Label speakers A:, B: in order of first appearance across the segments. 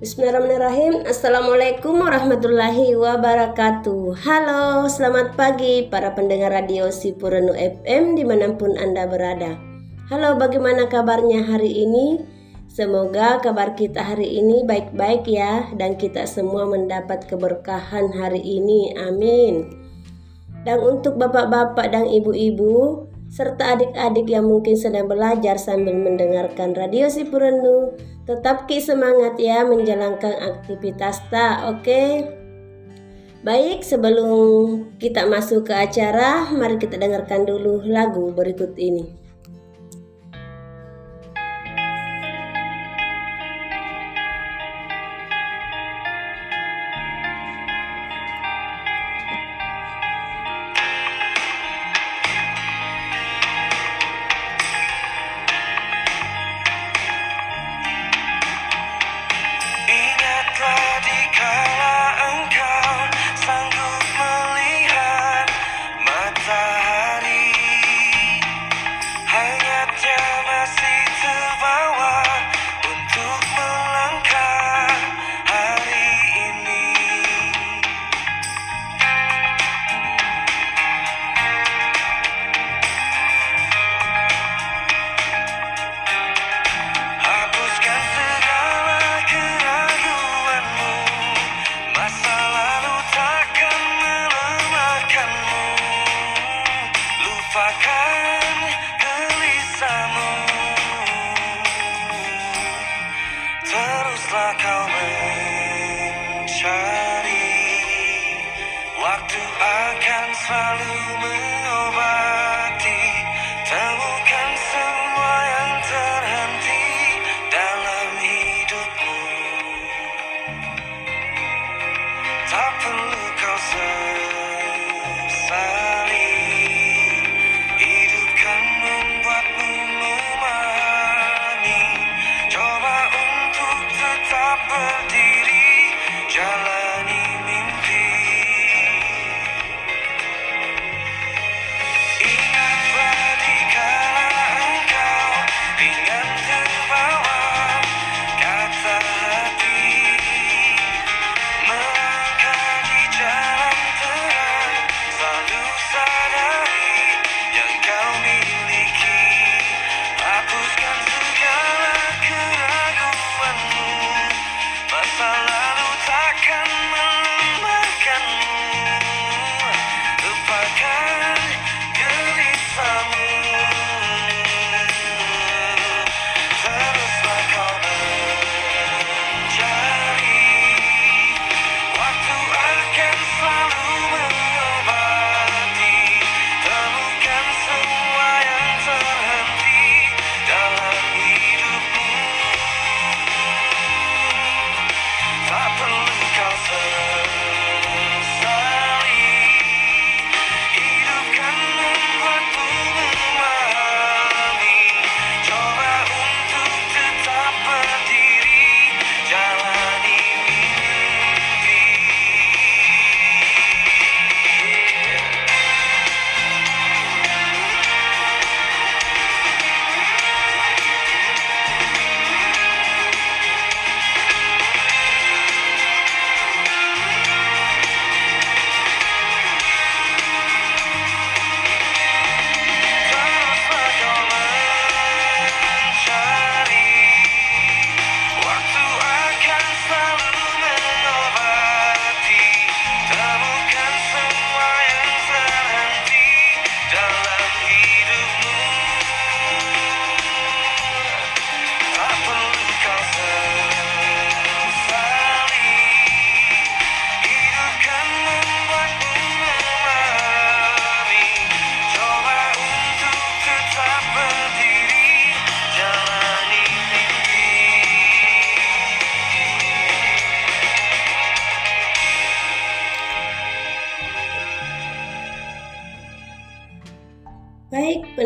A: Bismillahirrahmanirrahim Assalamualaikum warahmatullahi wabarakatuh Halo, selamat pagi para pendengar radio Sipurenu FM di mana pun Anda berada Halo, bagaimana kabarnya hari ini? Semoga kabar kita hari ini baik-baik ya Dan kita semua mendapat keberkahan hari ini, amin Dan untuk bapak-bapak dan ibu-ibu serta adik-adik yang mungkin sedang belajar sambil mendengarkan radio Sipurenu. Tetap ki semangat ya menjalankan aktivitas tak, oke? Okay? Baik, sebelum kita masuk ke acara, mari kita dengarkan dulu lagu berikut ini. I can.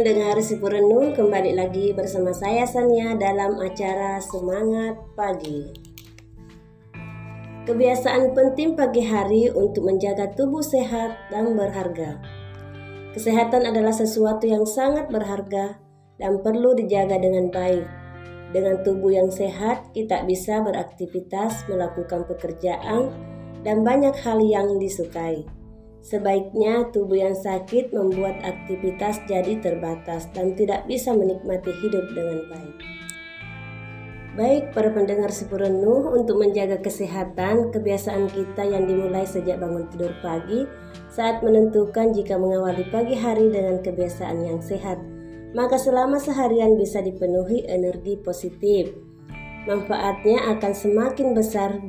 A: Pendengar Sipurenu kembali lagi bersama saya Sania dalam acara Semangat Pagi. Kebiasaan penting pagi hari untuk menjaga tubuh sehat dan berharga. Kesehatan adalah sesuatu yang sangat berharga dan perlu dijaga dengan baik.
B: Dengan tubuh yang sehat, kita bisa beraktivitas, melakukan pekerjaan, dan banyak hal yang disukai. Sebaiknya tubuh yang sakit membuat aktivitas jadi terbatas dan tidak bisa menikmati hidup dengan baik. Baik para pendengar Sipurenuh untuk menjaga kesehatan, kebiasaan kita yang dimulai sejak bangun tidur pagi saat menentukan jika mengawali pagi hari dengan kebiasaan yang sehat, maka selama seharian bisa dipenuhi energi positif. Manfaatnya akan semakin besar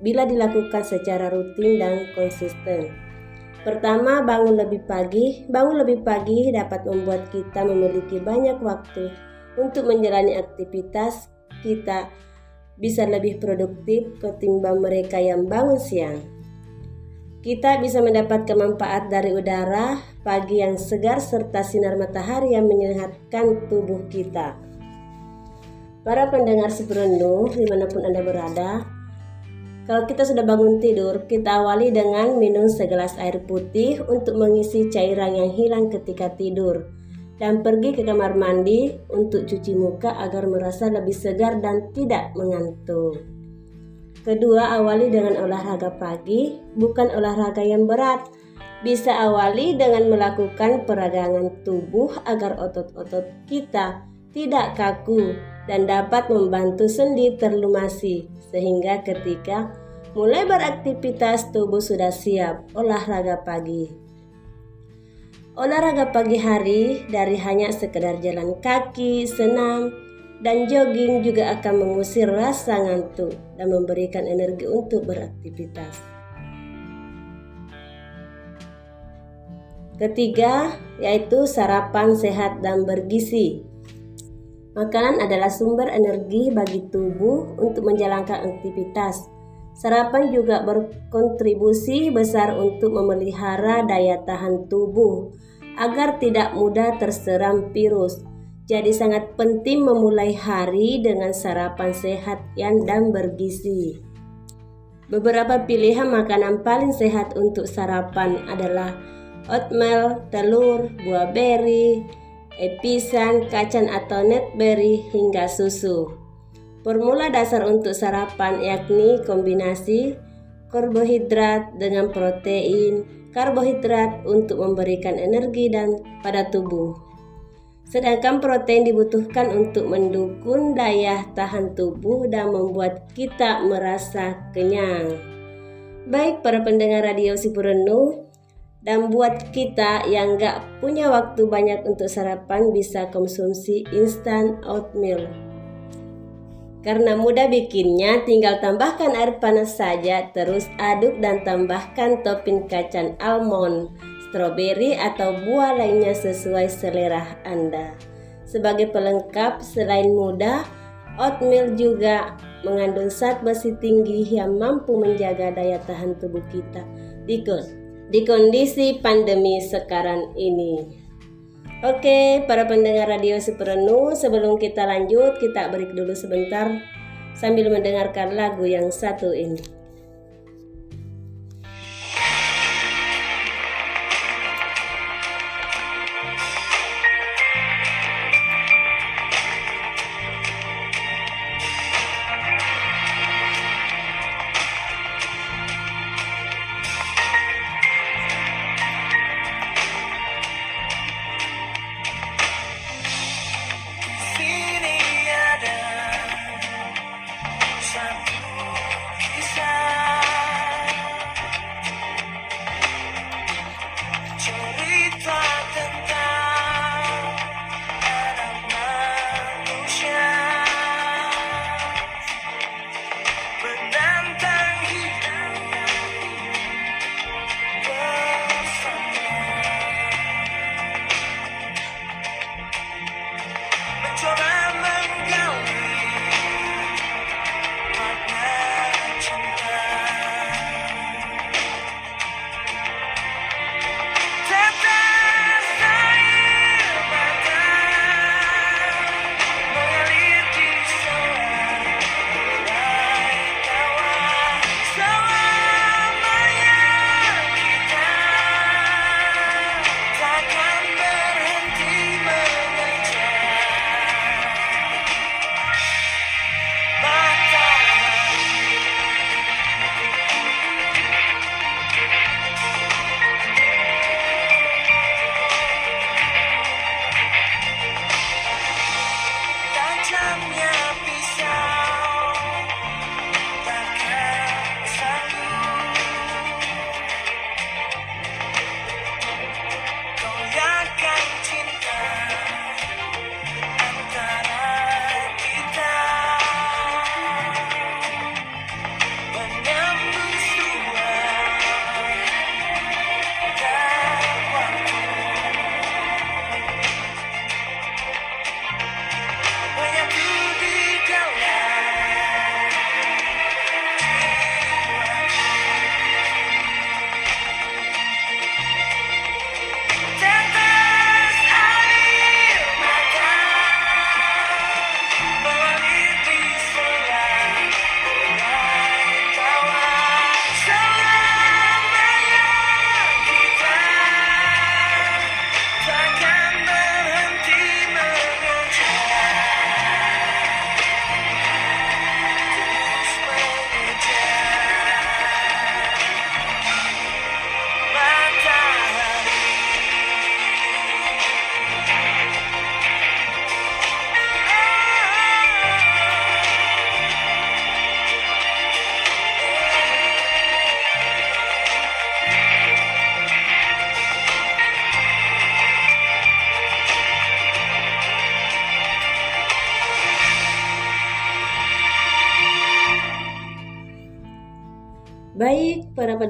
B: bila dilakukan secara rutin dan konsisten. Pertama, bangun lebih pagi. Bangun lebih pagi dapat membuat kita memiliki banyak waktu untuk menjalani aktivitas kita bisa lebih produktif ketimbang mereka yang bangun siang. Kita bisa mendapat kemanfaat dari udara pagi yang segar serta sinar matahari yang menyehatkan tubuh kita. Para pendengar sepenuh di mana pun Anda berada, kalau kita sudah bangun tidur, kita awali dengan minum segelas air putih untuk mengisi cairan yang hilang ketika tidur dan pergi ke kamar mandi untuk cuci muka agar merasa lebih segar dan tidak mengantuk. Kedua, awali dengan olahraga pagi, bukan olahraga yang berat. Bisa awali dengan melakukan peragangan tubuh agar otot-otot kita tidak kaku dan dapat membantu sendi terlumasi sehingga ketika mulai beraktivitas tubuh sudah siap olahraga pagi. Olahraga pagi hari dari hanya sekedar jalan kaki, senam, dan jogging juga akan mengusir rasa ngantuk dan memberikan energi untuk beraktivitas. Ketiga, yaitu sarapan sehat dan bergizi. Makanan adalah sumber energi bagi tubuh untuk menjalankan aktivitas. Sarapan juga berkontribusi besar untuk memelihara daya tahan tubuh agar tidak mudah terseram virus. Jadi sangat penting memulai hari dengan sarapan sehat yang dan bergizi. Beberapa pilihan makanan paling sehat untuk sarapan adalah oatmeal, telur, buah beri, episan, kacang atau netberry hingga susu. Formula dasar untuk sarapan yakni kombinasi karbohidrat dengan protein, karbohidrat untuk memberikan energi dan pada tubuh. Sedangkan protein dibutuhkan untuk mendukung daya tahan tubuh dan membuat kita merasa kenyang. Baik para pendengar radio Sipurenu, dan buat kita yang gak punya waktu banyak untuk sarapan bisa konsumsi instant oatmeal karena mudah bikinnya, tinggal tambahkan air panas saja, terus aduk dan tambahkan topping kacang almond, stroberi atau buah lainnya sesuai selera Anda. Sebagai pelengkap, selain mudah, oatmeal juga mengandung zat besi tinggi yang mampu menjaga daya tahan tubuh kita di, di kondisi pandemi sekarang ini. Oke, para pendengar radio Superenu, sebelum kita lanjut, kita break dulu sebentar sambil mendengarkan lagu yang satu ini.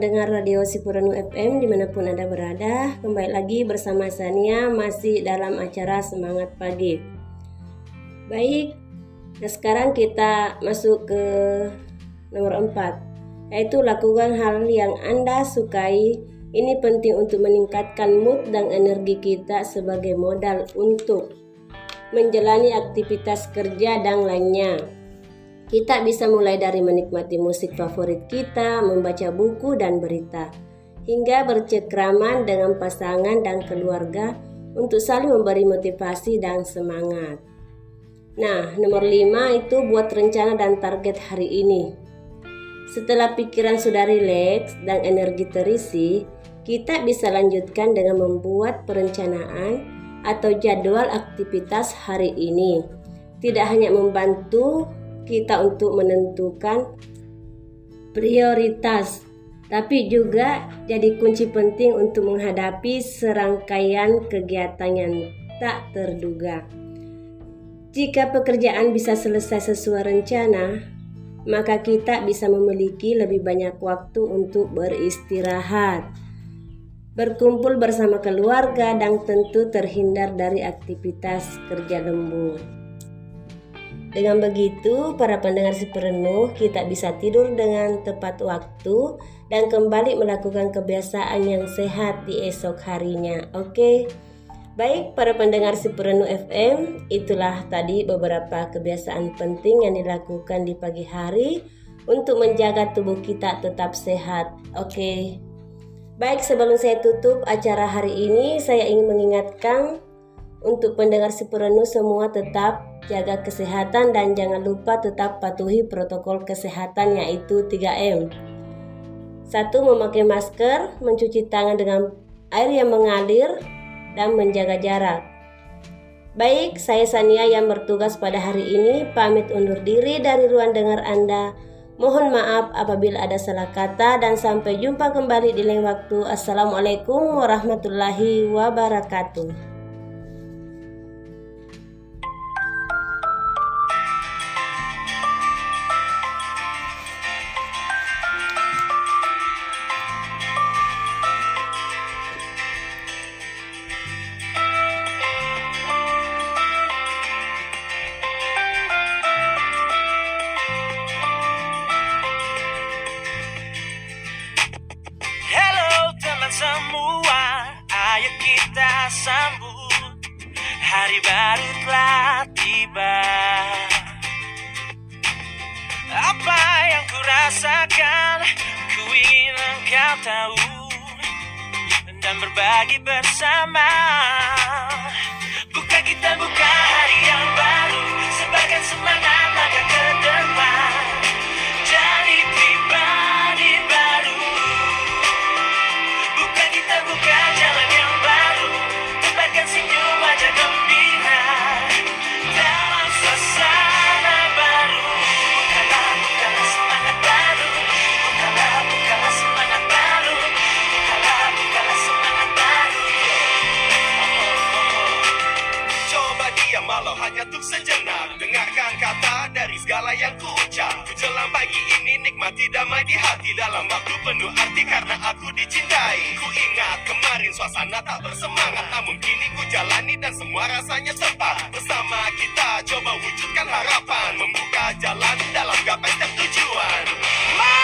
B: Pendengar Radio Sipuranu FM di mana pun Anda berada, kembali lagi bersama Sania masih dalam acara Semangat Pagi. Baik, nah sekarang kita masuk ke nomor 4, yaitu lakukan hal yang Anda sukai. Ini penting untuk meningkatkan mood dan energi kita sebagai modal untuk menjalani aktivitas kerja dan lainnya. Kita bisa mulai dari menikmati musik favorit kita, membaca buku dan berita, hingga bercekraman dengan pasangan dan keluarga untuk saling memberi motivasi dan semangat. Nah, nomor 5 itu buat rencana dan target hari ini. Setelah pikiran sudah rileks dan energi terisi, kita bisa lanjutkan dengan membuat perencanaan atau jadwal aktivitas hari ini. Tidak hanya membantu kita untuk menentukan prioritas, tapi juga jadi kunci penting untuk menghadapi serangkaian kegiatan yang tak terduga. Jika pekerjaan bisa selesai sesuai rencana, maka kita bisa memiliki lebih banyak waktu untuk beristirahat, berkumpul bersama keluarga, dan tentu terhindar dari aktivitas kerja lembur. Dengan begitu, para pendengar si perenuh, kita bisa tidur dengan tepat waktu dan kembali melakukan kebiasaan yang sehat di esok harinya. Oke. Baik, para pendengar si perenuh FM, itulah tadi beberapa kebiasaan penting yang dilakukan di pagi hari untuk menjaga tubuh kita tetap sehat. Oke. Baik, sebelum saya tutup acara hari ini, saya ingin mengingatkan untuk pendengar si perenuh semua tetap jaga kesehatan dan jangan lupa tetap patuhi protokol kesehatan yaitu 3M. Satu, memakai masker, mencuci tangan dengan air yang mengalir, dan menjaga jarak. Baik, saya Sania yang bertugas pada hari ini pamit undur diri dari ruang dengar Anda. Mohon maaf apabila ada salah kata dan sampai jumpa kembali di lain waktu. Assalamualaikum warahmatullahi wabarakatuh.
C: Hari baru telah tiba. Apa yang ku rasakan Ku ingin engkau tahu Dan berbagi bersama. Buka kita buka hari yang baru Sebarkan semangat langkah ke depan
D: Tidak damai di hati dalam waktu penuh arti karena aku dicintai. Ku ingat kemarin suasana tak bersemangat, namun kini ku jalani dan semua rasanya tepat. Bersama kita coba wujudkan harapan, membuka jalan dalam gapai tujuan. Mari